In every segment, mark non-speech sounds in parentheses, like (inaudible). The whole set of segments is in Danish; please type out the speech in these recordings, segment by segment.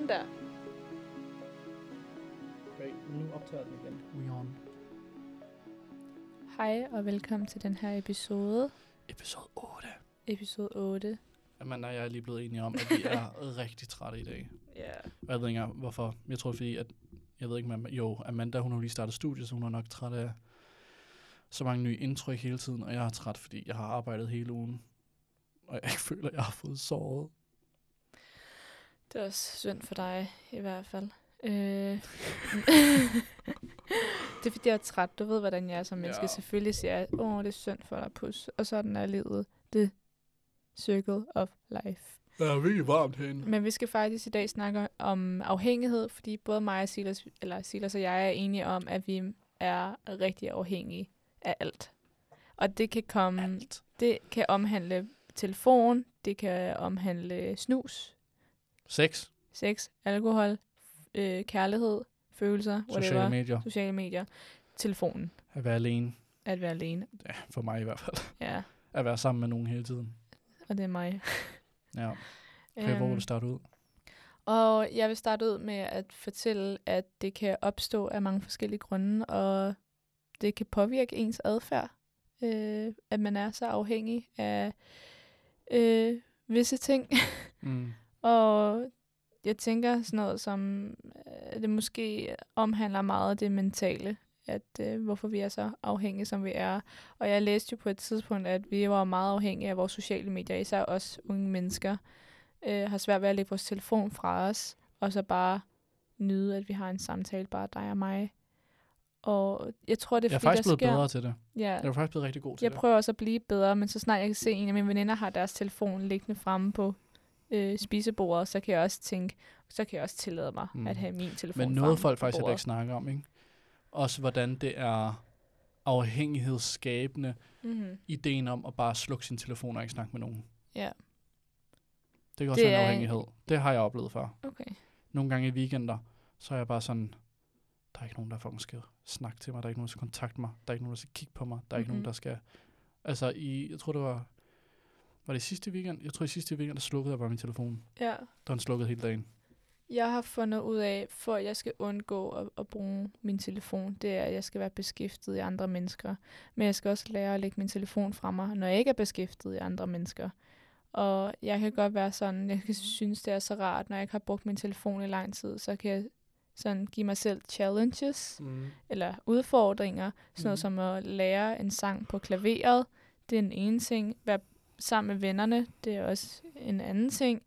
Sådan der. Wait, nu optager den igen. We on. Hej og velkommen til den her episode. Episode 8. Episode 8. Amanda og jeg er lige blevet enige om, at vi er (laughs) rigtig trætte i dag. Ja. Yeah. Og jeg ved ikke engang, hvorfor. Jeg tror, fordi at... Jeg ved ikke, men jo, Amanda, hun har lige startet studiet, så hun er nok træt af så mange nye indtryk hele tiden, og jeg er træt, fordi jeg har arbejdet hele ugen, og jeg ikke (laughs) føler, at jeg har fået såret. Det er også synd for dig, i hvert fald. Øh. (laughs) det er fordi, jeg er træt. Du ved, hvordan jeg er som menneske. Ja. Selvfølgelig siger jeg, åh, det er synd for dig, pus. Og sådan er livet. The circle of life. Det er virkelig varmt herinde. Men vi skal faktisk i dag snakke om afhængighed, fordi både mig og Silas, eller Silas og jeg er enige om, at vi er rigtig afhængige af alt. Og det kan komme, Alt. det kan omhandle telefon, det kan omhandle snus, Sex. sex, alkohol, øh, kærlighed, følelser, whatever, Sociale medier. sociale medier, telefonen, At være alene. at være alene. Ja, for mig i hvert fald. Ja, At være sammen med nogen hele tiden. og det er mig. Ja. (laughs) Okay, hvor vil Øhm, du starte ud? Og jeg vil starte ud med at fortælle, at det kan opstå af mange forskellige grunde, og det kan påvirke ens adfærd, øh, at man er så afhængig af øh, visse ting. (laughs) Mm. Og jeg tænker sådan noget som, øh, det måske omhandler meget af det mentale, at øh, hvorfor vi er så afhængige, som vi er. Og jeg læste jo på et tidspunkt, at vi var meget afhængige af vores sociale medier, især os unge mennesker, øh, har svært ved at lægge vores telefon fra os, og så bare nyde, at vi har en samtale, bare dig og mig. Og jeg tror, det er Jeg er fordi, faktisk blevet sker... bedre til det. Ja, Jeg er faktisk blevet rigtig god til jeg det. prøver også at blive bedre, men så snart jeg kan se, en af mine veninder har deres telefon liggende fremme på øh, spisebordet, så kan jeg også tænke, så kan jeg også tillade mig Mm. at have min telefon Men noget folk faktisk bordet. ikke snakker om, ikke? Også hvordan det er afhængighedsskabende, Mm-hmm. ideen om at bare slukke sin telefon og ikke snakke med nogen. Ja, Det kan også Det være en afhængighed. Det har jeg oplevet før. okay. Nogle gange i weekender, så er jeg bare sådan, der er ikke nogen, der fucking skal snakke til mig, der er ikke nogen, der skal kontakte mig, der er ikke nogen, der skal kigge på mig, der er ikke nogen, Mhm. der skal... Altså, i, jeg tror, det var... Var det sidste weekend? Jeg tror, i sidste weekend, der slukkede jeg bare min telefon. Ja. Der den slukket hele dagen. Jeg har fundet ud af, for at jeg skal undgå at, at bruge min telefon, det er, at jeg skal være beskæftiget i andre mennesker. Men jeg skal også lære at lægge min telefon fra mig, når jeg ikke er beskæftiget i andre mennesker. Og jeg kan godt være sådan, jeg kan synes, det er så rart, når jeg ikke har brugt min telefon i lang tid, så kan jeg sådan give mig selv challenges, Mm. eller udfordringer. Sådan noget Mhm. som at lære en sang på klaveret. Det er en ene ting. Være sammen med vennerne, det er også en anden ting.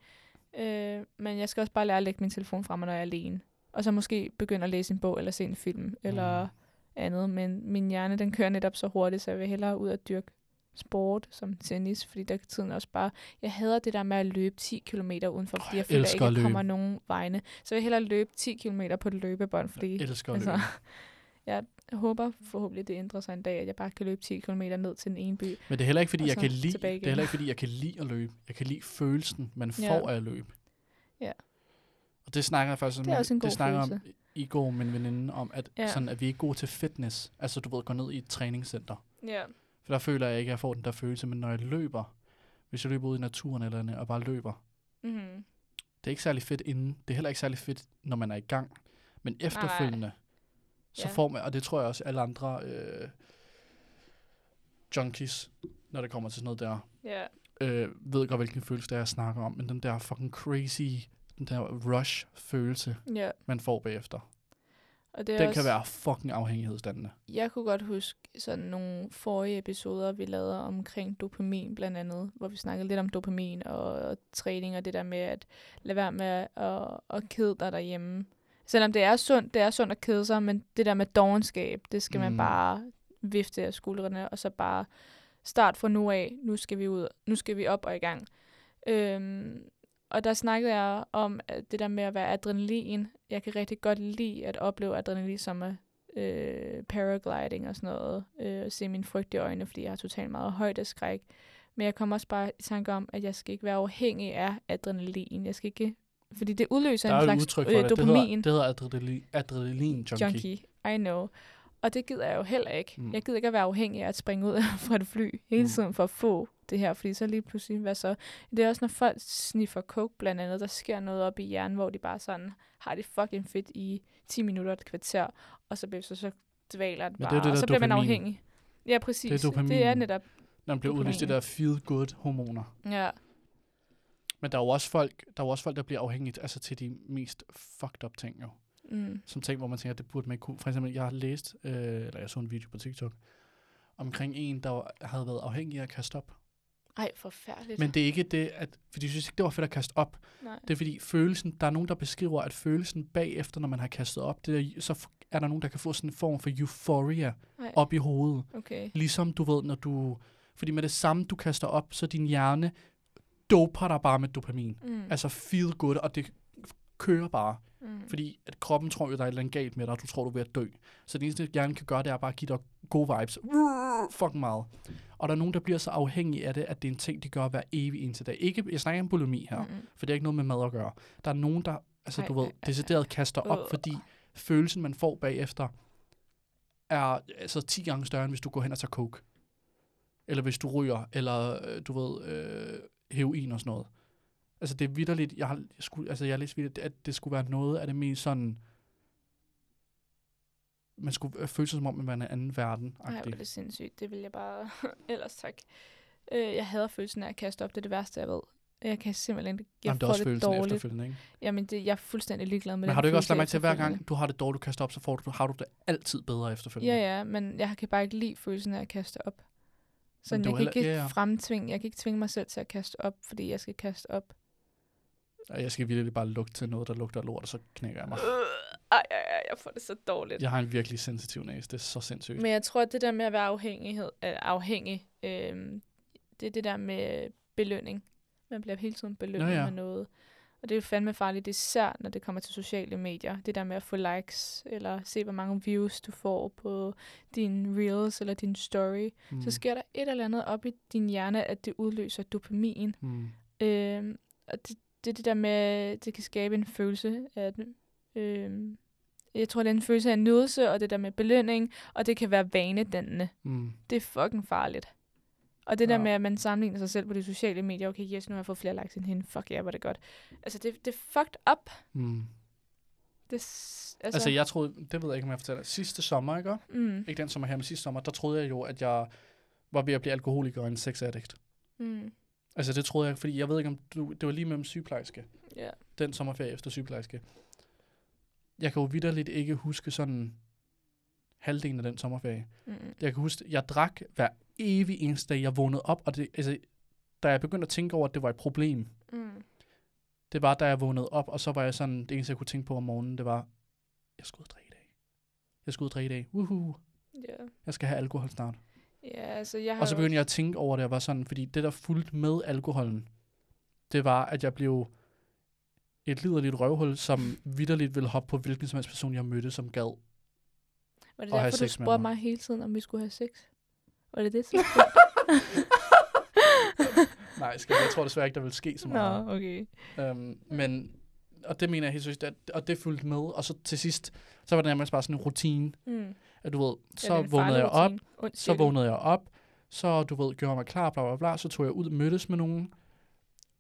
Øh, men jeg skal også bare lære at lægge min telefon fra mig, når jeg er alene. Og så måske begynde at læse en bog, eller se en film, eller Mm. andet. Men min hjerne, den kører netop så hurtigt, så jeg vil hellere ud og dyrke sport som tennis, fordi der kan tiden også bare... Jeg hader det der med at løbe 10 km udenfor, fordi jeg jeg føler ikke, at jeg kommer nogen vegne. Så jeg vil hellere løbe 10 km på et løbebånd, fordi... Jeg elsker Altså, løbe. (laughs) jeg håber forhåbentlig, det ændrer sig en dag, at jeg bare kan løbe 10 km ned til den ene by. Men det er heller ikke, fordi jeg kan lide, det er heller ikke, fordi jeg kan lide at løbe. Jeg kan lide følelsen, man Ja. får af at løbe. Ja. Og det snakker jeg faktisk Det er også en god det snakker om i går med en veninde om, at, Ja. sådan, at vi er ikke gode til fitness. Altså du ved, gå ned i et træningscenter. Ja. For der føler jeg ikke, at jeg får den der følelse. Men når jeg løber, hvis jeg løber ud i naturen eller andet, og bare løber, Mm-hmm. det er ikke særlig fedt inden. Det er heller ikke særlig fedt, når man er i gang. Men efterfølgende, så Ja. får man, og det tror jeg også alle andre øh, junkies, når det kommer til sådan noget der, Ja. øh, ved godt, hvilken følelse det er, jeg snakker om, men den der fucking crazy, den der rush-følelse, ja. man får bagefter, Og det er den også, kan være fucking afhængighedsdannende. Jeg kunne godt huske sådan nogle forrige episoder, vi lavede omkring dopamin blandt andet, hvor vi snakkede lidt om dopamin og, og træning og det der med at lade være med at, at, at kede dig derhjemme. Selvom det er sundt, det er sundt at kede sig, men det der med dogenskab, det skal mm. man bare vifte af skuldrene, og så bare start fra nu af. Nu skal vi ud. Nu skal vi op og i gang. Øhm, og der snakkede jeg om at det der med at være adrenalin. Jeg kan rigtig godt lide at opleve adrenalin som er øh, paragliding og sådan noget. Øh, se mine frygt i øjnene, fordi jeg har totalt meget højdeskræk. Men jeg kommer også bare i tanke om, at jeg skal ikke være afhængig af adrenalin. Jeg skal ikke... Fordi det udløser Der er en slags udtryk for øh, det. Det dopamin. hedder, det hedder adrenalin, adrenalin junkie. junkie. I know. Og det gider jeg jo heller ikke. Mm. Mm. Jeg gider ikke at være afhængig af at springe ud (laughs) fra et fly hele Mm. tiden for at få det her, fordi så lige pludselig, hvad så? Det er også, når folk sniffer coke blandt andet, der sker noget op i hjernen, hvor de bare sådan har det fucking fedt i 10 minutter, et kvarter, og så, bliver så, så dvaler det det bare, jo det og så bliver man dopamin. afhængig. Ja, præcis. Det er det er netop, Når man bliver udløst det Dopamin. der feel-good-hormoner. ja. Men der er jo også folk, der, er jo også folk, der bliver afhængigt altså til de mest fucked up ting jo. Mm. Som ting, hvor man tænker, det burde man ikke kunne. For eksempel, jeg har læst, øh, eller jeg så en video på TikTok, omkring en, der havde været afhængig af at kaste op. Ej, forfærdeligt. Men det er ikke det, at, fordi jeg synes ikke, det var fedt at kaste op. Nej. Det er fordi følelsen, der er nogen, der beskriver, at følelsen bagefter, når man har kastet op, det er, så er der nogen, der kan få sådan en form for euphoria Ej, op i hovedet. okay. Ligesom du ved, når du... Fordi med det samme, du kaster op, så din hjerne doper dig bare med dopamin. Mm. Altså feel good, og det kører bare. mm. Fordi at kroppen tror jo, der er et eller andet galt med dig, og du tror, du er ved at dø. Så det eneste, hjernen kan gøre, det er bare at give dig gode vibes. Fucking meget. Og der er nogen, der bliver så afhængige af det, at det er en ting, de gør hver evig eneste dag. Ikke, jeg snakker om bulimi her, Mm-mm. for det er ikke noget med mad at gøre. Der er nogen, der, altså Ej, du ved, ej, ej, decideret kaster op, Øh. fordi følelsen, man får bagefter, er altså 10 gange større, end hvis du går hen og tager coke. Eller hvis du ryger, eller øh, du ved, øh, heroin og sådan noget. Altså det er vidderligt, jeg har, jeg skulle, altså jeg har læst vidderligt, at det skulle være noget af det mest sådan, man skulle øh, føle sig som om, man var i en anden verden. Ej, hvor er det sindssygt. Det vil jeg bare... (laughs) Ellers tak. Øh, jeg hader følelsen af at kaste op. Det er det værste, jeg ved. Jeg kan simpelthen ikke... Jeg Jamen, det er også det følelsen dårligt. efterfølgende, ikke? Jamen, det, jeg er fuldstændig ligeglad med Men den har du ikke også lagt mærke til, at hver gang du har det dårligt, du kaster op, så får du, har du det altid bedre efterfølgende? Ja, ja, men jeg kan bare ikke lide følelsen af at kaste op. Så jeg kan var ikke heller- ja, ja. fremtvinge, jeg kan ikke tvinge mig selv til at kaste op, fordi jeg skal kaste op. Og Jeg skal virkelig bare lugte til noget, der lugter lort, og så knækker jeg mig. Øh, ej, ej, ej, jeg får det så dårligt. Jeg har en virkelig sensitiv næse. Det er så sindssygt. Men jeg tror, at det der med at være afhængighed, øh, afhængig, øh, det er det der med belønning. Man bliver hele tiden belønnet Nå ja. med noget. Og det er jo fandme farligt, især når det kommer til sociale medier. Det der med at få likes, eller se, hvor mange views du får på din reels eller din story. Mm. Så sker der et eller andet op i din hjerne, at det udløser dopamin. mm. Øh, og det, det det der med, det kan skabe en følelse af, øh, jeg tror, det er en følelse af nydelse, og det der med belønning, og det kan være vanedannende. Mm. Det er fucking farligt. Og det der Ja. med, at man sammenligner sig selv på de sociale medier, okay, yes, nu har jeg fået flere likes end hende, fuck ja, yeah, er det godt. Altså, det, det er fucked up. Mm. Det, Altså, altså, jeg troede, det ved jeg ikke, om jeg fortæller. Sidste sommer, ikke? Mm, Ikke den sommer her, men sidste sommer, der troede jeg jo, at jeg var ved at blive alkoholiker og en sexaddict. mm, Altså, det troede jeg, fordi jeg ved ikke, om du, det var lige mellem sygeplejerske. ja. Den sommerferie efter sygeplejerske. Jeg kan jo vidderligt ikke huske sådan halvdelen af den sommerferie. Mm, Jeg kan huske, jeg drak hver evig eneste dag, jeg vågnede op, og det, altså, da jeg begyndte at tænke over, at det var et problem, mm. det var, da jeg vågnede op, og så var jeg sådan, det eneste, jeg kunne tænke på om morgenen, det var, jeg skal ud drikke i dag. Jeg skal ud drikke i dag. Woohoo. Ja. Jeg skal have alkohol snart. ja, altså, jeg har Og så begyndte jeg at tænke over det, og var sådan, fordi det, der fulgte med alkoholen, det var, at jeg blev et liderligt røvhul, som vidderligt ville hoppe på hvilken som helst person, jeg mødte, som gad. Var det derfor, du spurgte mig hele tiden, om vi skulle have sex? Var det det tidspunkt? (laughs) Nej, skal, jeg tror desværre ikke, der vil ske så meget. Nå, okay. Øhm, men, og det mener jeg helt seriøst, at, og det fulgte med. Og så til sidst, så var det nærmest bare sådan en rutine, Mm. at du ved, så Ja, vågnede jeg op, så vågnede jeg op, så du ved, gjorde mig klar, bla bla bla, så tog jeg ud, mødtes med nogen,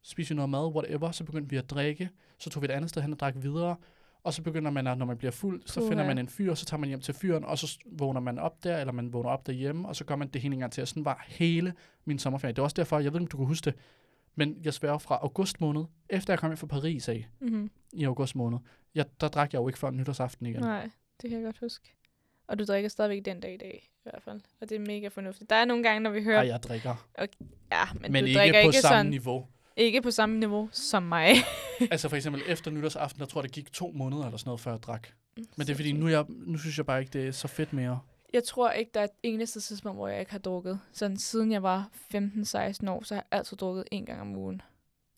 spiste noget mad, whatever, så begyndte vi at drikke, så tog vi et andet sted hen og drak videre, og så begynder man, at når man bliver fuld, så Puha. finder man en fyr, så tager man hjem til fyren, og så vågner man op der, eller man vågner op derhjemme, og så gør man det hele en gang til, og sådan var hele min sommerferie. Det var også derfor, jeg ved ikke, om du kunne huske det, men jeg sværger fra august måned, efter jeg kom hjem fra Paris af, Mm-hmm. i august måned, jeg, der drak jeg jo ikke før nytårsaften igen. Nej, det kan jeg godt huske. Og du drikker stadigvæk den dag i dag, i hvert fald. Og det er mega fornuftigt. Der er nogle gange, når vi hører... Ej, jeg drikker, Ja, men, men, men du ikke drikker på ikke samme sådan, niveau. Ikke på samme niveau som mig. (laughs) altså for eksempel efter nytårsaften, der tror jeg, det gik to måneder eller sådan noget, før jeg drak. Men det er fordi, nu, jeg, nu synes jeg bare ikke, det er så fedt mere. Jeg tror ikke, der er et eneste tidspunkt, hvor jeg ikke har drukket. Sådan siden jeg var 15-16 år, så har jeg altid drukket en gang om ugen.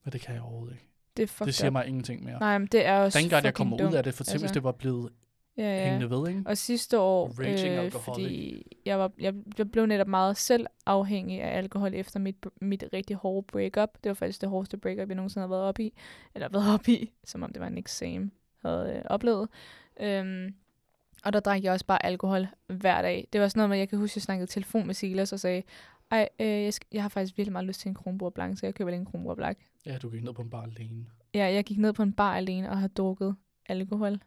Men det kan jeg overhovedet ikke. Det det siger up. mig ingenting mere. Nej, men det er også Dengang jeg kommer dumt. ud af det, for hvis altså. det var blevet Ja, ja. hængende ved, ikke? Og sidste år, Raging øh, alcoholic. fordi jeg, var, jeg, jeg blev netop meget selv afhængig af alkohol efter mit, mit rigtig hårde breakup. Det var faktisk det hårdeste breakup, jeg nogensinde har været op i. Eller været op i, som om det var en eksamen, havde øh, oplevet. Øhm, og der drak jeg også bare alkohol hver dag. Det var sådan noget med, jeg kan huske, jeg snakkede telefon med Silas og sagde, ej, øh, jeg, skal, jeg har faktisk virkelig meget lyst til en kronbror blanc, så jeg køber lige en kronbror blanc. Ja, du gik ned på en bar alene. Ja, jeg gik ned på en bar alene og har drukket alkohol.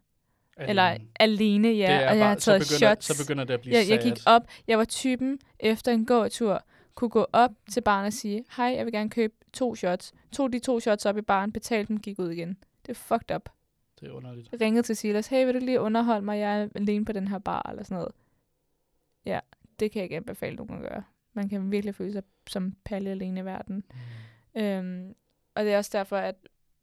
Alene. Eller alene, ja. Det er og jeg bare- har taget så begynder, shots. Så begynder det at blive jeg, jeg gik op. Jeg var typen efter en gåtur, kunne gå op til baren og sige, hej, jeg vil gerne købe to shots. Tog de to shots op i baren, betalte dem, gik ud igen. Det er fucked up. Det er underligt. Ringede til Silas, hey, vil du lige underholde mig? Jeg er alene på den her bar, eller sådan noget. Ja, det kan jeg ikke anbefale nogen at gøre. Man kan virkelig føle sig som palle alene i verden. Mm. Øhm, og det er også derfor, at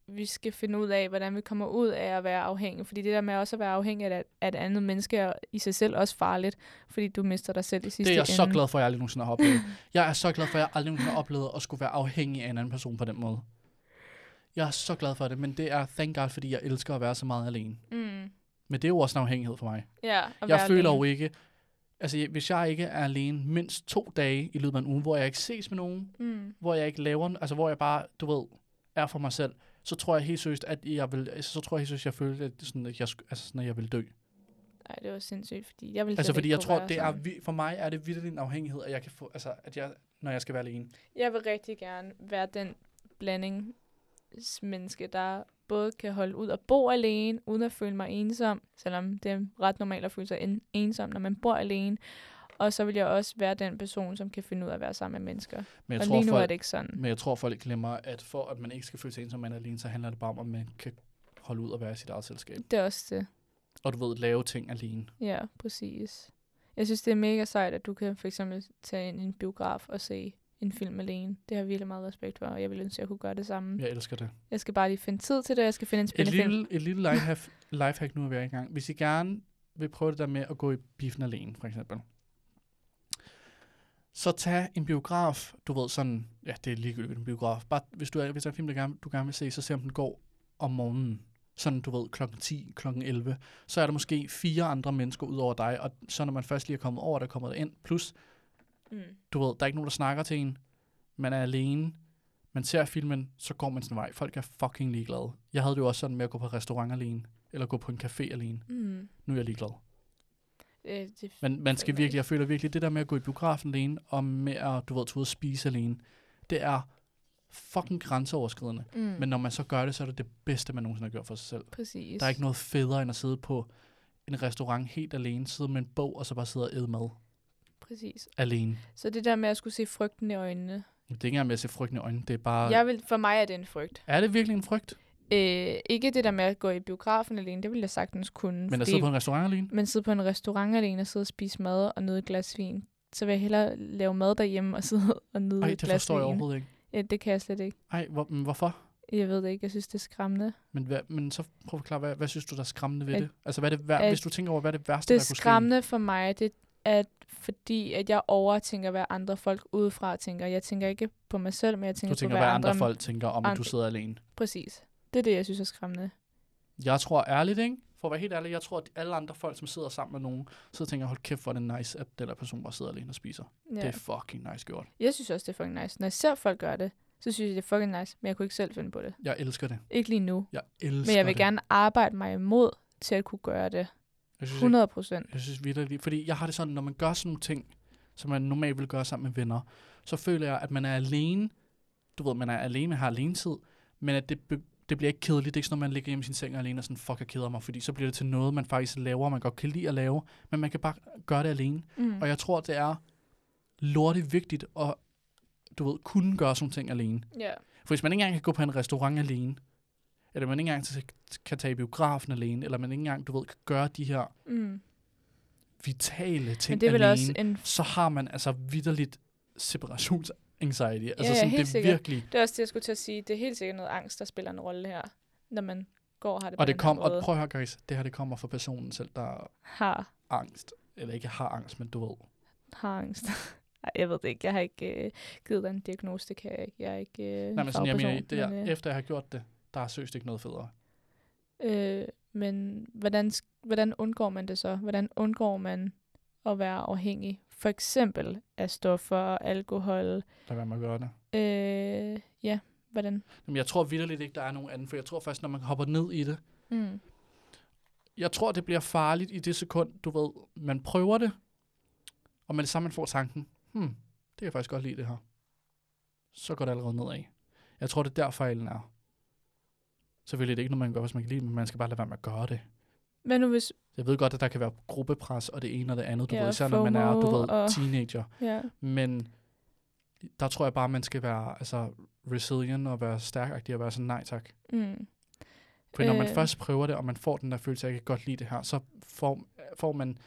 vi skal finde ud af, hvordan vi kommer ud af at være afhængig. Fordi det der med også at være afhængig af, af et andet menneske er i sig selv også farligt, fordi du mister dig selv i sidste Det er jeg så ende. glad for, at jeg aldrig nogensinde har oplevet. (laughs) Jeg er så glad for, at jeg aldrig nogensinde har oplevet at skulle være afhængig af en anden person på den måde. Jeg er så glad for det, men det er thank God, fordi jeg elsker at være så meget alene. Mm. Men det er jo også en afhængighed for mig. Ja, at Jeg føler alene. jo ikke, altså hvis jeg ikke er alene mindst to dage i løbet af en uge, hvor jeg ikke ses med nogen, Mm. hvor jeg ikke laver, altså hvor jeg bare, du ved, er for mig selv, så tror jeg helt seriøst, at jeg vil, altså, så tror jeg helt seriøst, at jeg føler, at, sådan, at jeg, altså, sådan, at jeg vil dø. Ej, det var sindssygt, fordi jeg vil Altså fordi jeg tror, det er, vi- for mig er det virkelig en afhængighed, at jeg kan få, altså at jeg, når jeg skal være alene. Jeg vil rigtig gerne være den blandingsmenneske, der både kan holde ud og bo alene, uden at føle mig ensom, selvom det er ret normalt at føle sig en- ensom, når man bor alene. Og så vil jeg også være den person, som kan finde ud af at være sammen med mennesker. Men jeg, og tror, lige nu er folk, det ikke sådan. men jeg tror, folk glemmer, at for at man ikke skal føle sig ensom, man er alene, så handler det bare om, at man kan holde ud og være i sit eget selskab. Det er også det. Og du ved, lave ting alene. Ja, præcis. Jeg synes, det er mega sejt, at du kan for eksempel tage ind i en biograf og se en film alene. Det har jeg virkelig meget respekt for, og jeg vil ønske, at jeg kunne gøre det samme. Jeg elsker det. Jeg skal bare lige finde tid til det, og jeg skal finde en Et spændende film. lille, et lille lifehack, lifehack nu er vi i gang. Hvis I gerne vil prøve det der med at gå i biffen alene, for eksempel. Så tag en biograf, du ved sådan, ja, det er ligegyldigt en biograf. Bare, hvis, du er, hvis der er en film, du gerne, du gerne vil se, så se om den går om morgenen. Sådan, du ved, klokken 10, klokken 11. Så er der måske fire andre mennesker ud over dig, og så når man først lige er kommet over, der kommer der ind. Plus, Mm. du ved, der er ikke nogen, der snakker til en. Man er alene. Man ser filmen, så går man sin vej. Folk er fucking ligeglade. Jeg havde det jo også sådan med at gå på restaurant alene, eller gå på en café alene. Mm. Nu er jeg ligeglad. Øh, det, Men man skal jeg virkelig, jeg føler virkelig, det der med at gå i biografen alene, og med at, du ved, tage ud og spise alene, det er fucking grænseoverskridende. mm. Men når man så gør det, så er det det bedste, man nogensinde har gjort for sig selv. Præcis. Der er ikke noget federe, end at sidde på en restaurant helt alene, sidde med en bog, og så bare sidde og æde mad Præcis. alene. Så det der med at skulle se frygten i øjnene. Det er ikke engang med at se frygten i øjnene, det er bare... Jeg vil, for mig er det en frygt. Er det virkelig en frygt? Øh, ikke det der med at gå i biografen alene, det ville jeg sagtens kunne. Men at sidde på en restaurant alene? Men sidde på en restaurant alene og sidde og spise mad og nyde et glas vin. Så vil jeg hellere lave mad derhjemme og sidde (laughs) og nyde Nej, et det glas forstår jeg vin. overhovedet ikke. Ja, det kan jeg slet ikke. Ej, hvor, hvorfor? Jeg ved det ikke. Jeg synes, det er skræmmende. Men, hvad, men så prøv at forklare, hvad, hvad synes du, der er skræmmende ved At- det? Altså, hvad er det, vær, at- hvis du tænker over, hvad er det værste, Det er der kunne ske? skræmmende for mig, det er, fordi at jeg overtænker, hvad andre folk udefra tænker. Jeg tænker ikke på mig selv, men jeg tænker, Du tænker, på, hvad hvad andre folk tænker om, at du andre- sidder alene. Præcis. Det er det, jeg synes er skræmmende. Jeg tror ærligt, ikke? For at være helt ærlig, jeg tror, at alle andre folk, som sidder sammen med nogen, så tænker, hold kæft, hvor er det nice, at den der person bare sidder alene og spiser. Ja. Det er fucking nice gjort. Jeg synes også, det er fucking nice. Når jeg ser folk gøre det, så synes jeg, det er fucking nice, men jeg kunne ikke selv finde på det. Jeg elsker det. Ikke lige nu. Jeg elsker Men jeg vil det. gerne arbejde mig imod til at kunne gøre det. Jeg synes, 100 procent. Jeg synes virkelig, fordi jeg har det sådan, når man gør sådan nogle ting, som man normalt vil gøre sammen med venner, så føler jeg, at man er alene. Du ved, man er alene, man har alene tid, men at det, det bliver ikke kedeligt. Det er ikke sådan, når man ligger hjemme i sin seng alene og sådan, fuck, jeg keder mig, fordi så bliver det til noget, man faktisk laver, man godt kan lide at lave, men man kan bare gøre det alene. Mm. Og jeg tror, det er lortigt vigtigt at, du ved, kunne gøre sådan ting alene. Ja. For hvis man ikke engang kan gå på en restaurant alene, eller man ikke engang kan tage i biografen alene, eller man ikke engang, du ved, kan gøre de her Mm. vitale ting Men det er alene, også en... så har man altså vidderligt separationsanxiety. Altså ja, sådan, det er sikkert. virkelig... Det er også det, jeg skulle til at sige. Det er helt sikkert noget angst, der spiller en rolle her, når man går og har det på Og det kom, og prøv at høre, guys, det her det kommer fra personen selv, der har angst. Eller ikke har angst, men du ved. har angst. (laughs) Ej, jeg ved det ikke. Jeg har ikke øh, givet dig en diagnose. Det kan jeg ikke. Jeg er ikke øh, Nej, men sådan, jeg mener, det er, men, øh, efter jeg har gjort det, der er søst ikke noget federe. Øh, men hvordan, hvordan undgår man det så? Hvordan undgår man at være afhængig? For eksempel af stoffer, alkohol. Lad være med at gøre det. Øh, ja, hvordan? Men jeg tror vidderligt ikke, der er nogen anden, for jeg tror først, når man hopper ned i det, Mm. jeg tror, det bliver farligt i det sekund, du ved, man prøver det, og med det samme, man får tanken, hmm, det kan jeg faktisk godt lide det her. Så går det allerede nedad. Jeg tror, det er der fejlen er. Selvfølgelig er det ikke noget, man gør, hvis man kan lide det, men man skal bare lade være med at gøre det. Hvad nu hvis... Jeg ved godt, at der kan være gruppepres og det ene og det andet, du Ja, ved, især når man er, du ved, og- teenager. Ja. Men der tror jeg bare, man skal være altså, resilient og være stærkagtig og være sådan, nej tak. Mm. For når man Øh. først prøver det, og man får den der følelse af, at jeg kan godt lide det her, så får, får man,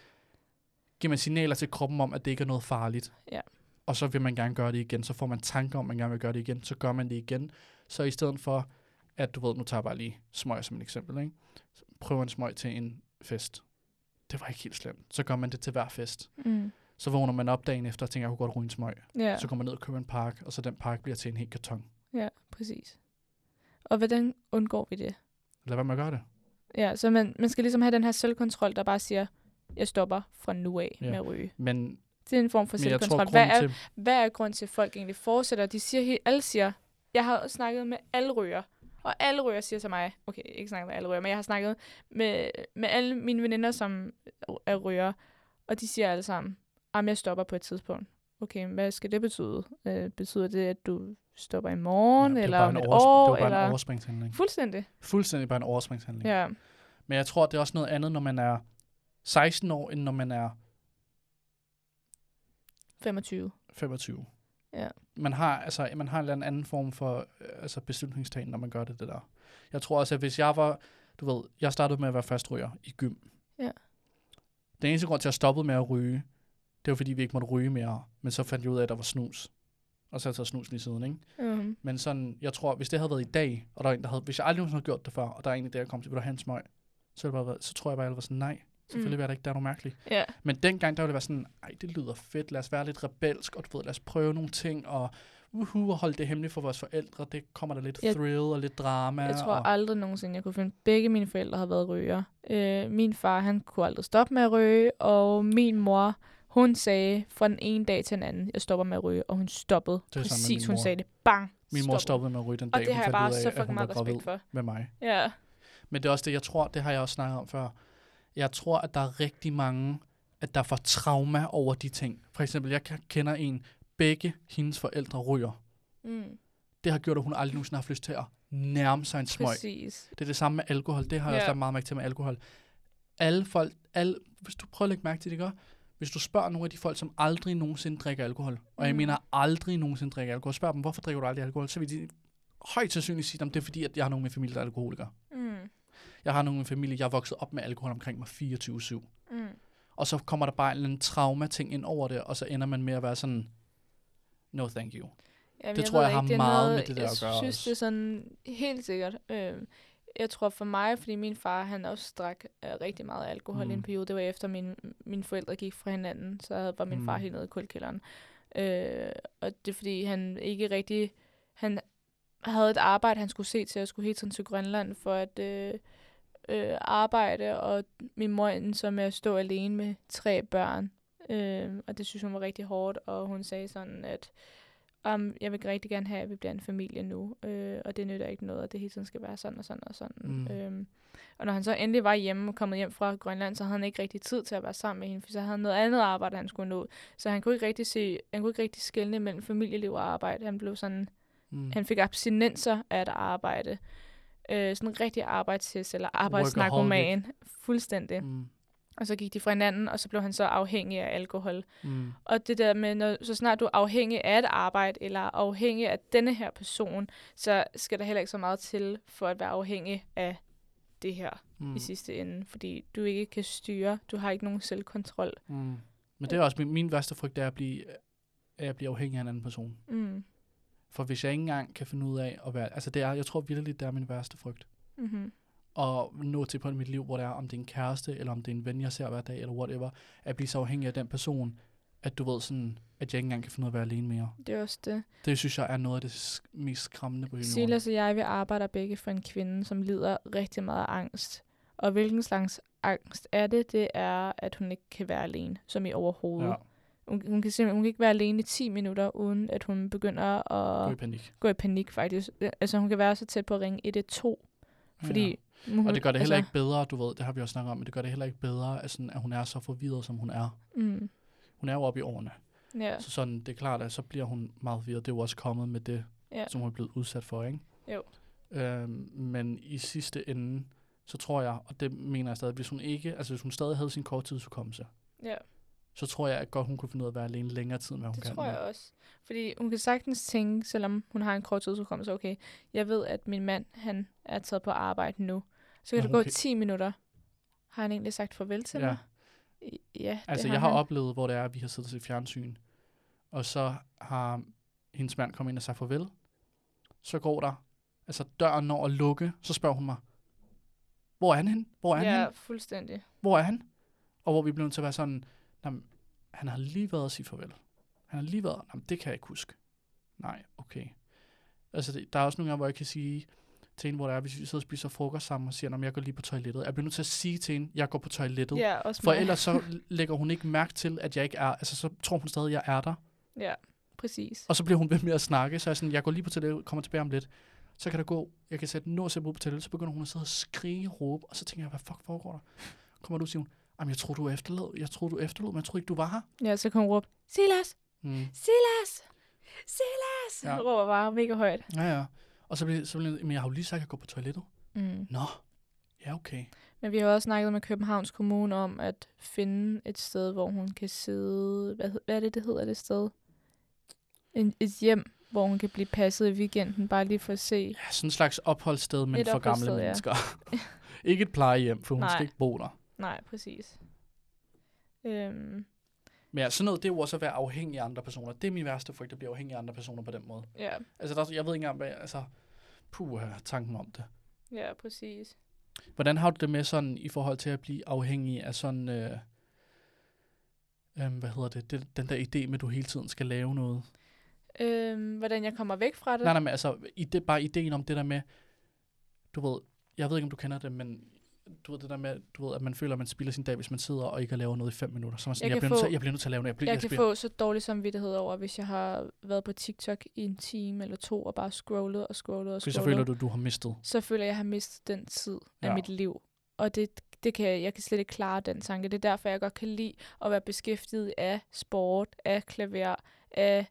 giver man signaler til kroppen om, at det ikke er noget farligt. Ja. Og så vil man gerne gøre det igen. Så får man tanker om, at man gerne vil gøre det igen. Så gør man det igen. Så i stedet for, at du ved, nu tager jeg bare lige smøg som et eksempel. Ikke? Så Prøv en smøg til en fest. Det var ikke helt slemt. Så gør man det til hver fest. Mm. Så vågner man op dagen efter og tænker, jeg kunne godt ryge en smøg. Ja. Så går man ned og køber en park, og så den park bliver til en hel karton. ja, præcis. Og hvordan undgår vi det? Lad være med at gøre det. Ja, så man, man skal ligesom have den her selvkontrol, der bare siger, jeg stopper fra nu af Ja. med at ryge. Men, Det er en form for jeg tror, selvkontrol. Hvad er, til, hvad er grund til, at folk egentlig fortsætter? De siger, helt, alle siger, jeg har snakket med alle ryger, og alle ryger siger til mig, okay, ikke snakket med alle ryger, men jeg har snakket med, med alle mine veninder, som er ryger, og de siger alle sammen, at jeg stopper på et tidspunkt. Okay, hvad skal det betyde? Øh, betyder det, at du stopper i morgen, Ja, er eller om et år? Det var bare eller... en overspringshandling. Fuldstændig. Fuldstændig bare en overspringshandling. Ja. Men jeg tror, det er også noget andet, når man er 16 år, end når man er 25. 25. Ja. Man har, altså, man har en eller anden form for øh, altså beslutningstagen, når man gør det, det der. Jeg tror også, at hvis jeg var, du ved, jeg startede med at være fastryger i gym. Ja. Den eneste grund til, at jeg stoppede med at ryge, det var fordi, vi ikke måtte ryge mere. Men så fandt jeg ud af, at der var snus. Og så har jeg taget snus lige siden, ikke? Mm. Men sådan, jeg tror, hvis det havde været i dag, og der var en, der havde, hvis jeg aldrig nogensinde havde gjort det før, og der er en i dag, der kom til, vil du have en smøg? Så, det bare været, så tror jeg bare, at jeg var sådan, nej, selvfølgelig Mm. mm. er det ikke, der er noget mærkeligt. Ja. Men dengang, der ville det være sådan, ej, det lyder fedt, lad os være lidt rebelsk, og du ved, lad os prøve nogle ting, og uhu, og holde det hemmeligt for vores forældre, det kommer der lidt Jeg- thrill og lidt drama. Jeg tror og, aldrig nogensinde, jeg kunne finde. Begge mine forældre har været ryger. Øh, min far, han kunne aldrig stoppe med at ryge, og min mor, hun sagde fra den ene dag til den anden, jeg stopper med at ryge, og hun stoppede. Det Præcis, hun sagde det. Bang! min mor stoppede med at ryge den Og dag, det hun har jeg bare af, så fucking var meget respekt for. med mig. Ja. Men det er også det, jeg tror, det har jeg også snakket om før. Jeg tror, at der er rigtig mange, at der får trauma over de ting. For eksempel, jeg kender en, begge hendes forældre ryger. Mm, Det har gjort, at hun aldrig nogensinde har haft lyst til at nærme sig en smøg. præcis. Det er det samme med alkohol. Det har jeg Ja. også meget mærke til med alkohol. Alle folk, alle, hvis du prøver at lægge mærke til det, gør, hvis du spørger nogle af de folk, som aldrig nogensinde drikker alkohol, og jeg Mm. mener aldrig nogensinde drikker alkohol, spørg dem, hvorfor drikker du aldrig alkohol, så vil de højt sandsynligt sige, at det er fordi, at jeg har nogen i min familie, der er alkoholikere. Mm, Jeg har nogen i familie, jeg er vokset op med alkohol omkring mig 24-7. mm. Og så kommer der bare en trauma-ting ind over det, og så ender man med at være sådan, no thank you. Jamen, Det tror ved jeg har meget noget, med det der jeg at gøre synes, også. det er sådan helt sikkert. Øh, jeg tror for mig, fordi min far, han også drak øh, rigtig meget alkohol mm. i en Mm. periode. Det var efter, min, mine forældre gik fra hinanden, så var min mm. far helt nede i kulkælderen. Øh, og det er fordi, han ikke rigtig... Han havde et arbejde, han skulle se til, at skulle hele tiden til Grønland for at øh, øh, arbejde, og min mor endte så med at stå alene med tre børn. Øh, og det synes hun var rigtig hårdt, og hun sagde sådan, at um, jeg vil rigtig gerne have, at vi bliver en familie nu, øh, og det nytter ikke noget, at det hele tiden skal være sådan og sådan og sådan. Mm. Øhm, og når han så endelig var hjemme og kommet hjem fra Grønland, så havde han ikke rigtig tid til at være sammen med hende, for så havde han noget andet arbejde, han skulle nå. Så han kunne ikke rigtig se, han kunne ikke rigtig skelne mellem familieliv og arbejde. Han blev sådan, Mm. han fik abstinenser af at arbejde. Øh, sådan en rigtig arbejdshest eller arbejdsnarkoman. Fuldstændig. Mm. Og så gik de fra hinanden, og så blev han så afhængig af alkohol. Mm. Og det der med, når, så snart du er afhængig af et arbejde, eller afhængig af denne her person, så skal der heller ikke så meget til for at være afhængig af det her mm. I sidste ende. Fordi du ikke kan styre, du har ikke nogen selvkontrol. Mm. Men det er også min, min værste frygt, er at blive, at blive afhængig af en anden person. Mm. For hvis jeg ikke engang kan finde ud af at være... Altså det er, jeg tror virkelig, det er min værste frygt. Mm-hmm. Og nå til på mit liv, hvor det er, om det er en kæreste, eller om det er en ven, jeg ser hver dag, eller whatever, at blive så afhængig af den person, at du ved sådan, at jeg ikke engang kan finde ud af at være alene mere. Det er også det. Det synes jeg er noget af det sk- mest skræmmende på hele. Silas og jeg, vi arbejder begge for en kvinde, som lider rigtig meget af angst. Og hvilken slags angst er det? Det er, at hun ikke kan være alene, som i overhovedet. Ja, Hun, hun, kan simpelthen hun kan ikke være alene i 10 minutter, uden at hun begynder at gå i panik. gå i panik, faktisk. Altså, hun kan være så tæt på at ringe 112, fordi... Hun, Og det gør det heller altså, ikke bedre, du ved, det har vi også snakket om, men det gør det heller ikke bedre, at, sådan, at hun er så forvirret, som hun er. Mm, Hun er jo oppe i årene. Ja, Så sådan, det er klart, at så bliver hun meget videre. Det er jo også kommet med det, ja, som hun er blevet udsat for, ikke? Jo. Øhm, men i sidste ende, så tror jeg, og det mener jeg stadig, hvis hun ikke, altså hvis hun stadig havde sin korttidshukommelse, ja. Så tror jeg at godt, hun kunne finde ud af at være alene længere tid, end hvad hun Det kan tror nu. jeg også. Fordi hun kan sagtens tænke, selvom hun har en kort tidsudkommelse, okay, jeg ved, at min mand, han er taget på arbejde nu. Så kan det gå kan- 10 minutter. Har han egentlig sagt farvel til Ja. mig? Ja, Altså, det jeg har han. oplevet, hvor det er, at vi har siddet til fjernsyn, og så har hendes mand kommet ind og sagt farvel. Så går der, altså døren når at lukke, så spørger hun mig, hvor er han hen? Hvor er han Ja, fuldstændig. Hvor er han? Og hvor vi blev nødt til at være sådan, "Jamen, han har lige været at sige farvel. Han har lige været, Jamen, det kan jeg ikke huske. Nej, okay. Altså, det, der er også nogle gange, hvor jeg kan sige til en, hvor det er, hvis vi sidder og spiser frokost sammen og siger, at jeg går lige på toilettet. Jeg bliver nødt til at sige til hende, jeg går på toilettet. Ja, også For mig. ellers så (laughs) lægger hun ikke mærke til, at jeg ikke er, altså så tror hun stadig, at jeg er der. Ja, præcis. Og så bliver hun ved med at snakke, så jeg er sådan, jeg går lige på toilettet, kommer tilbage om lidt. Så kan der gå, jeg kan sætte ud på toilettet, så begynder hun at sidde og skrige og råbe, og så tænker jeg, hvad fuck foregår der? Kommer du og siger hun, jamen jeg tror du er efterlod, jeg tror du er efterlod, men jeg tror ikke du var her. Ja, så kan hun råbe, Silas! Mm. Silas! Silas! Ja. Råber bare mega højt. Ja, ja. Og så bliver, så bliver men jeg har jo lige sagt, at jeg går på toilettet. Mm. Nå, ja okay. Men vi har også snakket med Københavns Kommune om at finde et sted, hvor hun kan sidde... Hvad, hvad er det, det hedder det sted? En, et hjem, hvor hun kan blive passet i weekenden, bare lige for at se. Ja, sådan en slags opholdssted, men Et for gamle ja. mennesker. (laughs) ikke et plejehjem, for hun Nej. skal ikke bo der. Nej, præcis. Øhm, Men ja, sådan noget, det er jo også at være afhængig af andre personer. Det er min værste frygt, at blive afhængig af andre personer på den måde. ja, Altså, der, jeg ved ikke engang, hvad, altså, puh, tanken om det. ja, præcis. Hvordan har du det med sådan, i forhold til at blive afhængig af sådan, øh, øh, hvad hedder det, det, den der idé med, at du hele tiden skal lave noget? Øhm, hvordan jeg kommer væk fra det? Nej, nej, men altså, i det, bare ideen om det der med, du ved, jeg ved ikke, om du kender det, men du ved det der med, du ved, at man føler, at man spilder sin dag, hvis man sidder og ikke laver noget i fem minutter. Så man sådan, Jeg jeg, bliver nødt få- til, jeg bliver nødt til at lave noget. Jeg, bliver, jeg jeg, kan spiller- få så dårlig samvittighed over, hvis jeg har været på TikTok i en time eller to, og bare scrollet og scrollet og Fordi så scrollet. føler du, du har mistet. så føler jeg, at jeg har mistet den tid af Ja. mit liv. Og det, det kan, jeg- jeg kan slet ikke klare den tanke. Det er derfor, jeg godt kan lide at være beskæftiget af sport, af klaver, af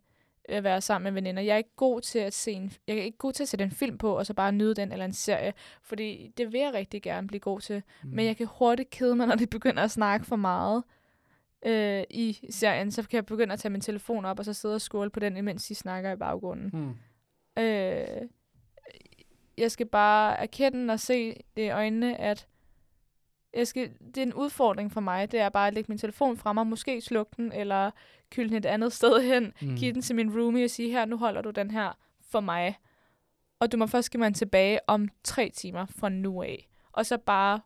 at være sammen med veninder. Jeg er ikke god til at se en, jeg er ikke god til at sætte en film på, og så bare nyde den eller en serie, fordi det vil jeg rigtig gerne blive god til. Mm. Men jeg kan hurtigt kede mig, når de (laughs) begynder at snakke for meget øh, i serien. Så kan jeg begynde at tage min telefon op, og så sidde og scrolle på den, imens de snakker i baggrunden. Hmm. Øh, jeg skal bare erkende og se det i øjnene, at jeg skal, det er en udfordring for mig. Det er bare at lægge min telefon fra mig, måske slukke den, eller kylde den et andet sted (laughs) hen, Mm. give den til min roomie og sige, her, nu holder du den her for mig. Og du må først give mig den tilbage om tre timer fra nu af. Og så bare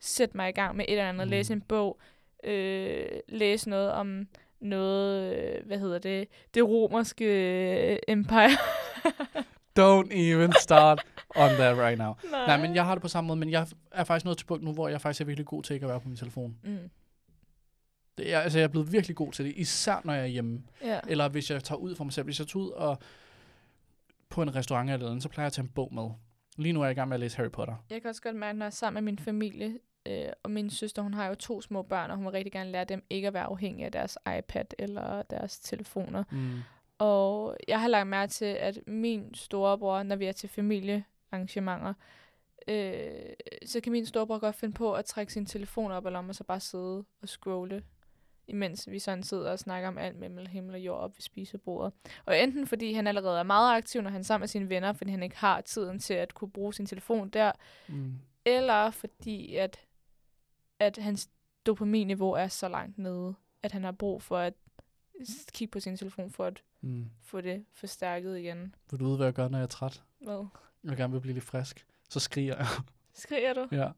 sætte mig i gang med et eller andet, Mm. mm. læse en bog, øh, læse noget om noget, øh, hvad hedder det, det romerske øh, empire. (laughs) Don't even start on that right now. (laughs) Nej. Nej, men jeg har det på samme måde, men jeg er faktisk nået til punkt nu, hvor jeg faktisk er virkelig god til ikke at være på min telefon. Mm. Det er, altså, jeg er blevet virkelig god til det, især når jeg er hjemme. Ja. Eller hvis jeg tager ud for mig selv. Hvis jeg tager ud og på en restaurant eller noget, så plejer jeg at tage en bog med. Lige nu er jeg i gang med at læse Harry Potter. Jeg kan også godt mærke, når jeg er sammen med min familie, øh, og min søster, hun har jo to små børn, og hun vil rigtig gerne lære dem ikke at være afhængige af deres iPad eller deres telefoner. Mm. Og jeg har lagt mærke til, at min storebror, når vi er til familiearrangementer, øh, så kan min storebror godt finde på at trække sin telefon op og lommen, og så bare sidde og scrolle, imens vi sådan sidder og snakker om alt mellem himmel og jord op ved spisebordet. Og enten fordi han allerede er meget aktiv, når han er sammen med sine venner, fordi han ikke har tiden til at kunne bruge sin telefon der, Mm. eller fordi at, at hans dopaminniveau er så langt nede, at han har brug for at kigge på sin telefon for at Mm. få det forstærket igen. Vil du vide, hvad jeg gør, når jeg er træt? Hvad? Jeg gerne vil blive lidt frisk. Så skriger jeg. Skriger du? ja.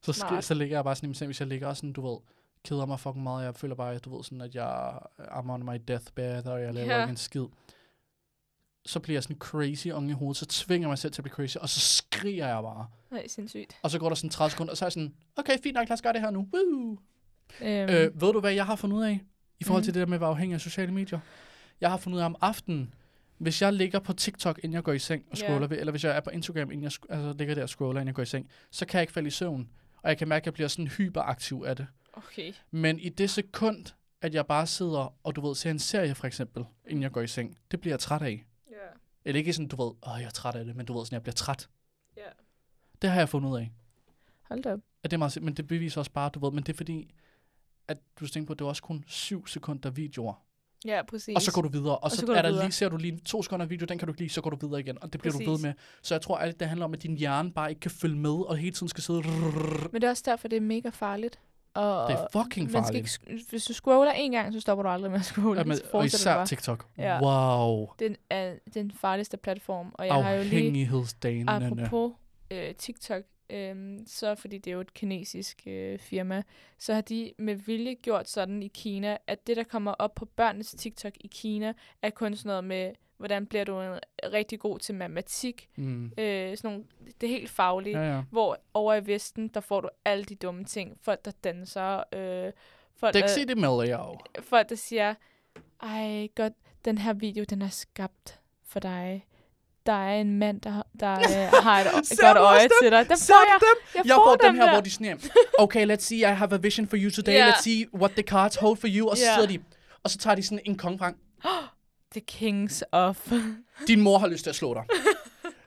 Så, skri- så ligger jeg bare sådan i min seng, hvis jeg ligger også sådan, du ved, keder mig fucking meget. Jeg føler bare, at du ved sådan, at jeg I'm on my deathbed, og jeg laver Ja. ikke en skid. Så bliver jeg sådan crazy unge i hovedet, så tvinger jeg mig selv til at blive crazy, og så skriger jeg bare. Nej, sindssygt. Og så går der sådan 30 sekunder, og så er jeg sådan, okay, fint nok, lad os gøre det her nu. Woo! Øhm, Øh, ved du, hvad jeg har fundet ud af? I forhold til Mhm. det der med at være afhængig af sociale medier? Jeg har fundet ud af om aftenen, hvis jeg ligger på TikTok, inden jeg går i seng og scroller, yeah. eller hvis jeg er på Instagram, inden jeg altså, ligger der og scroller, inden jeg går i seng, så kan jeg ikke falde i søvn. Og jeg kan mærke, at jeg bliver sådan hyperaktiv af det. okay. Men i det sekund, at jeg bare sidder og, du ved, ser en serie for eksempel, inden jeg går i seng. Det bliver jeg træt af. Ja. Eller ikke sådan, du ved, åh, jeg er træt af det, men du ved, sådan, jeg bliver træt. Ja. Det har jeg fundet ud af. Hold da op. At det er meget, men det beviser også bare, du ved, men det er fordi, at du tænker på, at det er også kun 7 sekunder videoer. Ja, præcis. Og så går du videre, og, Og så, så er der videre. lige, ser du lige to sekunder video, den kan du ikke lide, så går du videre igen, og det bliver du ved Præcis. med. Så jeg tror, at det handler om, at din hjerne bare ikke kan følge med, og hele tiden skal sidde... Men det er også derfor, det er mega farligt. Og Det er fucking man skal farligt. ikke, hvis du scroller en gang, så stopper du aldrig med at scrolle. Ja, men, og især bare. TikTok. Ja. Wow. Den er den farligste platform. Og jeg har jo lige, apropos øh, TikTok, øh, så fordi det er jo et kinesisk øh, firma, så har de med vilje gjort sådan i Kina, at det, der kommer op på børnenes TikTok i Kina, er kun sådan noget med, hvordan bliver du en, rigtig god til matematik. Mm. Øh, sådan nogle, det er helt fagligt. Ja, ja. Hvor over i Vesten, der får du alle de dumme ting. Folk, der danser. Øh, folk, Dixie der, folk, der siger, ej, godt, den her video, den er skabt for dig. Der er en mand, der, der (laughs) øh, har et godt øje dem? til dig. Dem Ser får jeg. dem? Jeg, Jeg får, får dem her, der. hvor de her, okay, let's see, I have a vision for you today. Ja. Let's see what the cards hold for you. Og så Ja. sidder de, og så tager de sådan en kong frem. (gasps) The Kings of... Din mor har lyst til at slå dig. (laughs)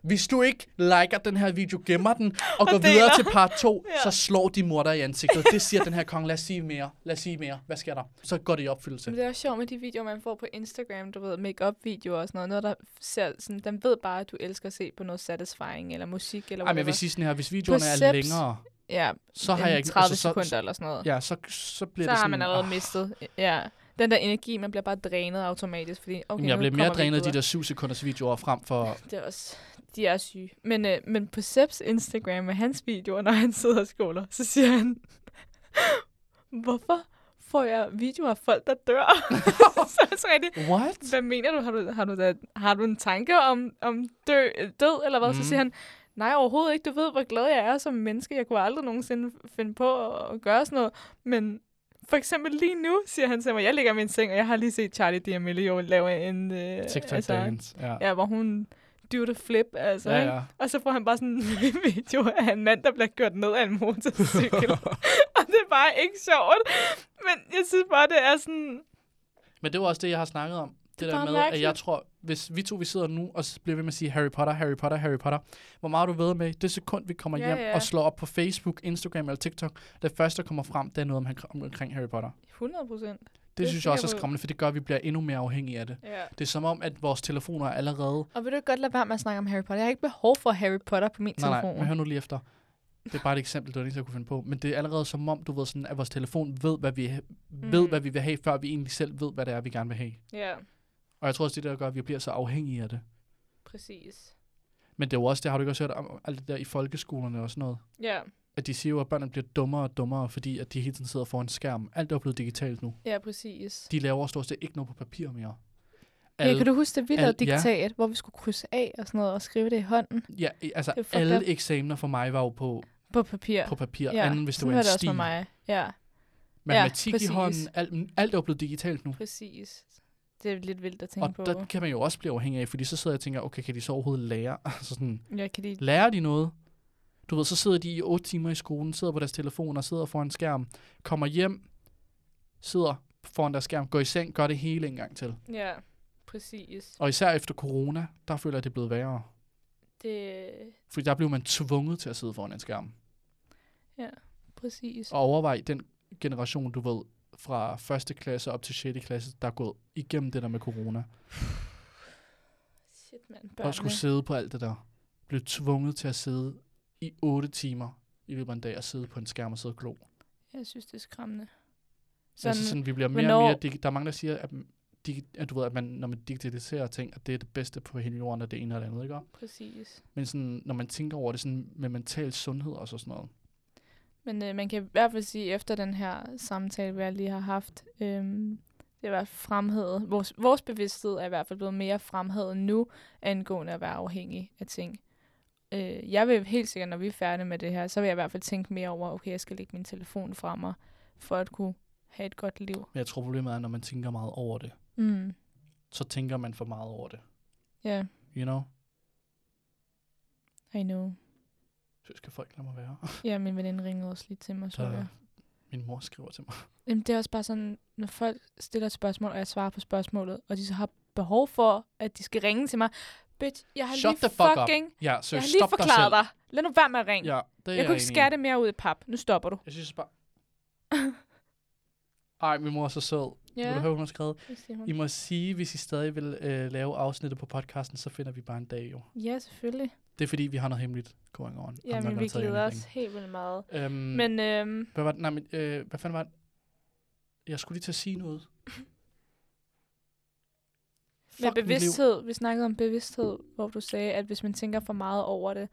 Hvis du ikke liker den her video, gemmer den og går deler. videre til part 2, (laughs) Ja. så slår din mor dig i ansigtet. Det siger den her kong. Lad os sige mere. Lad os sige mere. Hvad sker der? Så går det i opfyldelse. Men det er også sjovt med de videoer, man får på Instagram, du ved, make-up-videoer og sådan noget. Noget, der ser sådan, den ved bare, at du elsker at se på noget satisfying, eller musik, eller Ej, men jeg vil sige sådan her, hvis videoerne er Seps, længere, Ja, så har jeg ikke... 30 altså, så, sekunder eller sådan noget. Ja, så, så bliver så det har sådan... man allerede ah, mistet. Ja. Den der energi, man bliver bare drænet automatisk, fordi okay, jeg bliver mere drænet af de der 7 sekunders videoer frem for... Det er også, de er syge. Men, øh, men på Seps Instagram med hans videoer, når han sidder og skåler, så siger han, hvorfor får jeg videoer af folk, der dør? (laughs) så er så rigtigt. What? Hvad mener du? Har du, har du, da, har du en tanke om, om dø, død, eller hvad? Mm. Så siger han, nej, overhovedet ikke. Du ved, hvor glad jeg er som menneske. Jeg kunne aldrig nogensinde finde på at gøre sådan noget. Men for eksempel lige nu, siger han til mig, jeg ligger i min seng, og jeg har lige set Charlie D'Amelio lave en... Øh, TikTok dance. Ja. Ja, hvor hun do the flip, altså. Ja, ikke? ja. Og så får han bare sådan en (laughs) video af en mand, der bliver kørt ned af en motorcykel. (laughs) og det er bare ikke sjovt. Men jeg synes bare, det er sådan... Men det var også det, jeg har snakket om. Det, Det er der med, at jeg mærkeligt. tror, hvis vi to vi sidder nu og bliver ved med at sige Harry Potter, Harry Potter, Harry Potter, hvor meget du ved med, det sekund, vi kommer Ja, hjem ja. og slår op på Facebook, Instagram eller TikTok, det første, der kommer frem, det er noget om, om- omkring Harry Potter. 100 procent. Det, Det synes jeg også er skræmmende, for det gør, at vi bliver endnu mere afhængige af det. Ja. Det er som om, at vores telefoner er allerede... Og vil du godt lade være med at snakke om Harry Potter? Jeg har ikke behov for Harry Potter på min Nej, nej, telefon. men hør nu lige efter. Det er bare et eksempel, eneste, jeg kunne finde på. Men det er allerede som om, du ved sådan, at vores telefon ved, hvad vi, mm. ved, hvad vi vil have, før vi egentlig selv ved, hvad det er, vi gerne vil have. Ja, Og jeg tror også, det er der gør, at vi bliver så afhængige af det. præcis. Men det er jo også det, har du ikke også hørt om alt det der i folkeskolerne og sådan noget? Ja, At de siger jo, at børnene bliver dummere og dummere, fordi at de hele tiden sidder foran en skærm. Alt er blevet digitalt nu. ja, præcis. De laver stort set ikke noget på papir mere. Ja, kan du huske, at vi lavede al- ja. diktat, hvor vi skulle krydse af og sådan noget, og skrive det i hånden Ja, altså Det alle up. eksamener for mig var jo på, på papir? på papir, ja, anden hvis det var en det også med mig. Ja, Matematik præcis. i hånden, alt, alt er blevet digitalt nu. præcis. Det er lidt vildt at tænke Og på. der kan man jo også blive afhængig af, fordi så sidder jeg og tænker, okay, kan de så overhovedet lære? (laughs) altså sådan, Jeg kan lide lærer de noget? Du ved, så sidder de i otte timer i skolen, sidder på deres telefon og sidder foran en skærm, kommer hjem, sidder foran deres skærm, går i seng, gør det hele en gang til. Ja, præcis. Og især efter corona, der føler jeg, det er blevet værre. Det, Fordi der blev man tvunget til at sidde foran en skærm. præcis. Og overvej den generation, du ved, fra første klasse op til 6. klasse, der er gået igennem det der med corona. Shit, mand. Og Børnene. skulle sidde på alt det der. Blev tvunget til at sidde i 8 timer i løbet af en dag og sidde på en skærm og sidde og glo. Jeg synes, det er skræmmende. Så altså sådan, vi bliver mere hvornår- og mere... Digi- der er mange, der siger, at, digi- at, du ved, at man, når man digitaliserer ting, at det er det bedste på hele jorden, at det ene og det andet, ikke? Præcis. Men sådan, når man tænker over det sådan med mental sundhed og så sådan noget. Men øh, man kan i hvert fald sige, efter den her samtale, vi lige har haft, øhm, det er i hvert fald fremhævet. Vores, vores bevidsthed er i hvert fald blevet mere fremhævet nu, angående at være afhængig af ting. Øh, jeg vil helt sikkert, når vi er færdige med det her, så vil jeg i hvert fald tænke mere over, okay, jeg skal lægge min telefon fra mig, for at kunne have et godt liv. Jeg tror, problemet er, når man tænker meget over det, Mm. så tænker man for meget over det. Ja, yeah, You know? I know. Så skal folk lade mig være. Ja, min veninde ringede også lige til mig, så jeg. Min mor skriver til mig. Jamen, det er også bare sådan, når folk stiller et spørgsmål, og jeg svarer på spørgsmålet, og de så har behov for, at de skal ringe til mig. Bitch, jeg har Shut lige fuck fucking... up. Ja, så Jeg har lige dig forklaret selv. dig. Lad nu være med at ringe. Ja, det er jeg kunne ikke skære det mere ud i pap. Nu stopper du. Jeg synes bare... Ej, min mor er så sød. Ja. Vil du høre, hun har skrevet? I må sige, hvis I stadig vil øh, lave afsnittet på podcasten, så finder vi bare en dag jo. Ja, selvfølgelig. Det er fordi, vi har noget hemmeligt going on. Ja, men vi glæder os helt vildt meget. Øhm, Men øhm, hvad, var, det? nej, men, øh, hvad fanden var det? Jeg skulle lige til at sige noget. med bevidsthed, vi snakkede om bevidsthed, hvor du sagde, at hvis man tænker for meget over det,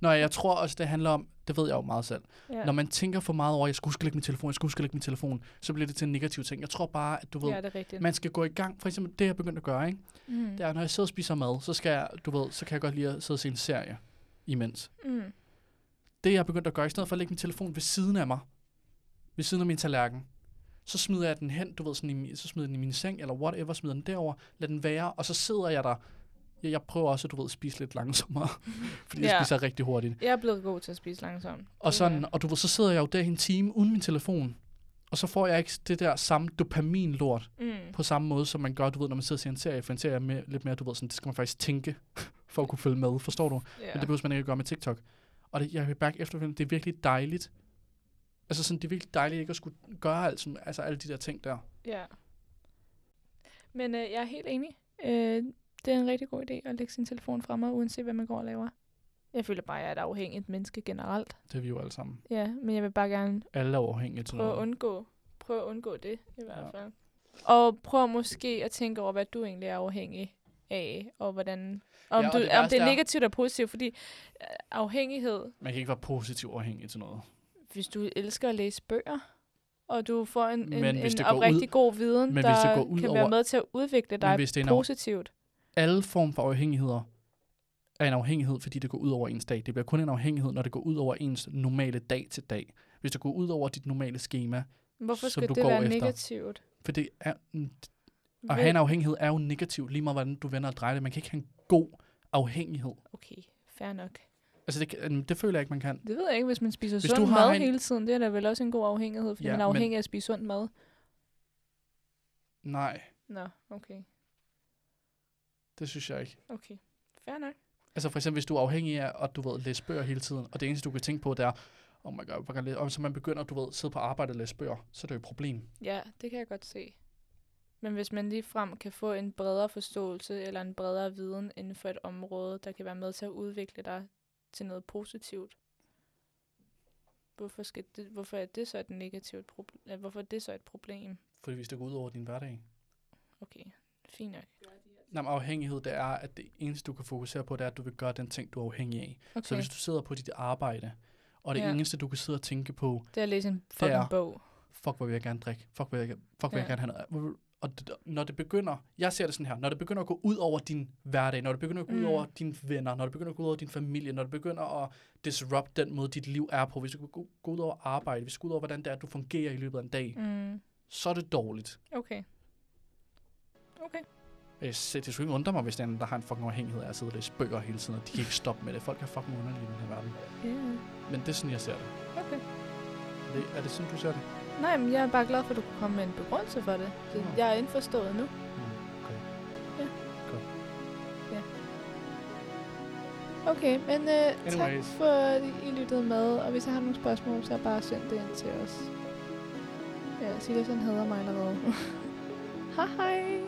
Nå, jeg tror også, det handler om, det ved jeg jo meget selv. ja, Når man tænker for meget over, jeg skulle huske at lægge min telefon, jeg skulle huske at lægge min telefon, så bliver det til en negativ ting. Jeg tror bare, at du ved, ja det man skal gå i gang. For eksempel det, jeg begyndte at gøre, ikke? mm. det er, når jeg sidder og spiser mad, så skal jeg, du ved, så kan jeg godt lide at sidde og se en serie imens. Mm. Det, jeg er begyndt at gøre, i stedet for at lægge min telefon ved siden af mig, ved siden af min tallerken, så smider jeg den hen, du ved, sådan i, så smider den i min seng, eller whatever, smider den derover, lad den være, og så sidder jeg der. Jeg, jeg prøver også, du ved, at spise lidt langsommere, (laughs) fordi jeg Ja. spiser rigtig hurtigt. Jeg er blevet god til at spise langsomt. Og sådan, og du ved, så sidder jeg jo der i en time uden min telefon, og så får jeg ikke det der samme dopaminlort Mm. på samme måde, som man gør, du ved, når man sidder og ser en serie, for en serie er mere, lidt mere, du ved, sådan, det skal man faktisk tænke, (laughs) for at kunne følge med, forstår du? Ja. Men det behøver man ikke at gøre med TikTok. Og det, jeg vil back efterfølgende, det er virkelig dejligt. Altså sådan, det er virkelig dejligt ikke at skulle gøre alt, sådan, altså alle de der ting der. ja. Men øh, jeg er helt enig. Øh, det er en rigtig god idé at lægge sin telefon fra mig, uanset hvad man går og laver. Jeg føler bare, at jeg er et afhængigt menneske generelt. Det er vi jo alle sammen. Ja, men jeg vil bare gerne Alle er afhængige til prøve at noget. undgå, prøve at undgå det, i hvert Ja. fald. Og prøv måske at tænke over, hvad du egentlig er afhængig af, og hvordan... Om, Ja, og du, det om det er negativt eller positivt, fordi øh, afhængighed, Man kan ikke være positiv afhængig til noget. hvis du elsker at læse bøger, og du får en, en, Men en ud- oprigtig god viden, men der kan være med til at udvikle dig hvis det er en positivt. Alle form for afhængigheder er en afhængighed, fordi det går ud over ens dag. Det bliver kun en afhængighed, når det går ud over ens normale dag til dag. Hvis det går ud over dit normale schema, Hvorfor som skal du det går være efter. negativt? for det er, at have en afhængighed er jo negativt, lige meget hvordan du vender og drejer det. Man kan ikke have en god afhængighed. Okay, fair nok. Altså, det, det føler jeg ikke, man kan. Det ved jeg ikke, hvis man spiser Hvis sund du har mad en- hele tiden. Det er da vel også en god afhængighed, fordi Ja, man er men- afhængig af at spise sund mad. Nej, Nå, okay. Det synes jeg ikke. Okay, fair nok. Altså for eksempel, hvis du er afhængig af at du ved, læse bøger hele tiden, og det eneste, du kan tænke på, det er, oh my god, hvor kan jeg læse? og så man begynder, du ved, sidde på arbejde og læse bøger, så er det jo et problem. Ja, det kan jeg godt se. Men hvis man lige frem kan få en bredere forståelse eller en bredere viden inden for et område, der kan være med til at udvikle dig til noget positivt, hvorfor, skal det, hvorfor er det så et negativt problem? Hvorfor er det så et problem? Fordi hvis det går ud over din hverdag. Okay, fint nok. Men afhængighed, det er, at det eneste, du kan fokusere på, det er, at du vil gøre den ting, du er afhængig af. Okay, Så hvis du sidder på dit arbejde, og det Ja. eneste, du kan sidde og tænke på, det er at læse en fucking er- bog. fuck, hvor vil jeg gerne drikke, fuck, hvor vil jeg, fuck, vil jeg Ja. gerne have noget. Og det, når det begynder, jeg ser det sådan her, når det begynder at gå ud over din hverdag, når det begynder at gå ud Mm. over dine venner, når det begynder at gå ud over din familie, når det begynder at disrupt den måde, dit liv er på, hvis det går gå ud over arbejde, hvis det går ud over, hvordan det er, at du fungerer i løbet af en dag, Mm, så er det dårligt. okay. Okay. Jeg ser, det skulle undre mig, hvis der er der har en fucking afhængighed af at sidde og læse bøger hele tiden, og de kan ikke stoppe med det. Folk er fucking underlige i den her verden. Yeah. Men det er sådan, jeg ser det. Okay. Er det, er det sådan, du ser det? Nej, men jeg er bare glad for, at du kunne komme med en begrundelse for det. det Nå. jeg er indforstået nu. Mm, okay. Okay, men uh, tak for, at I lyttede med. Og hvis I har nogle spørgsmål, så bare send det ind til os. Ja, Silas han hader mig allerede. (laughs) hej hej!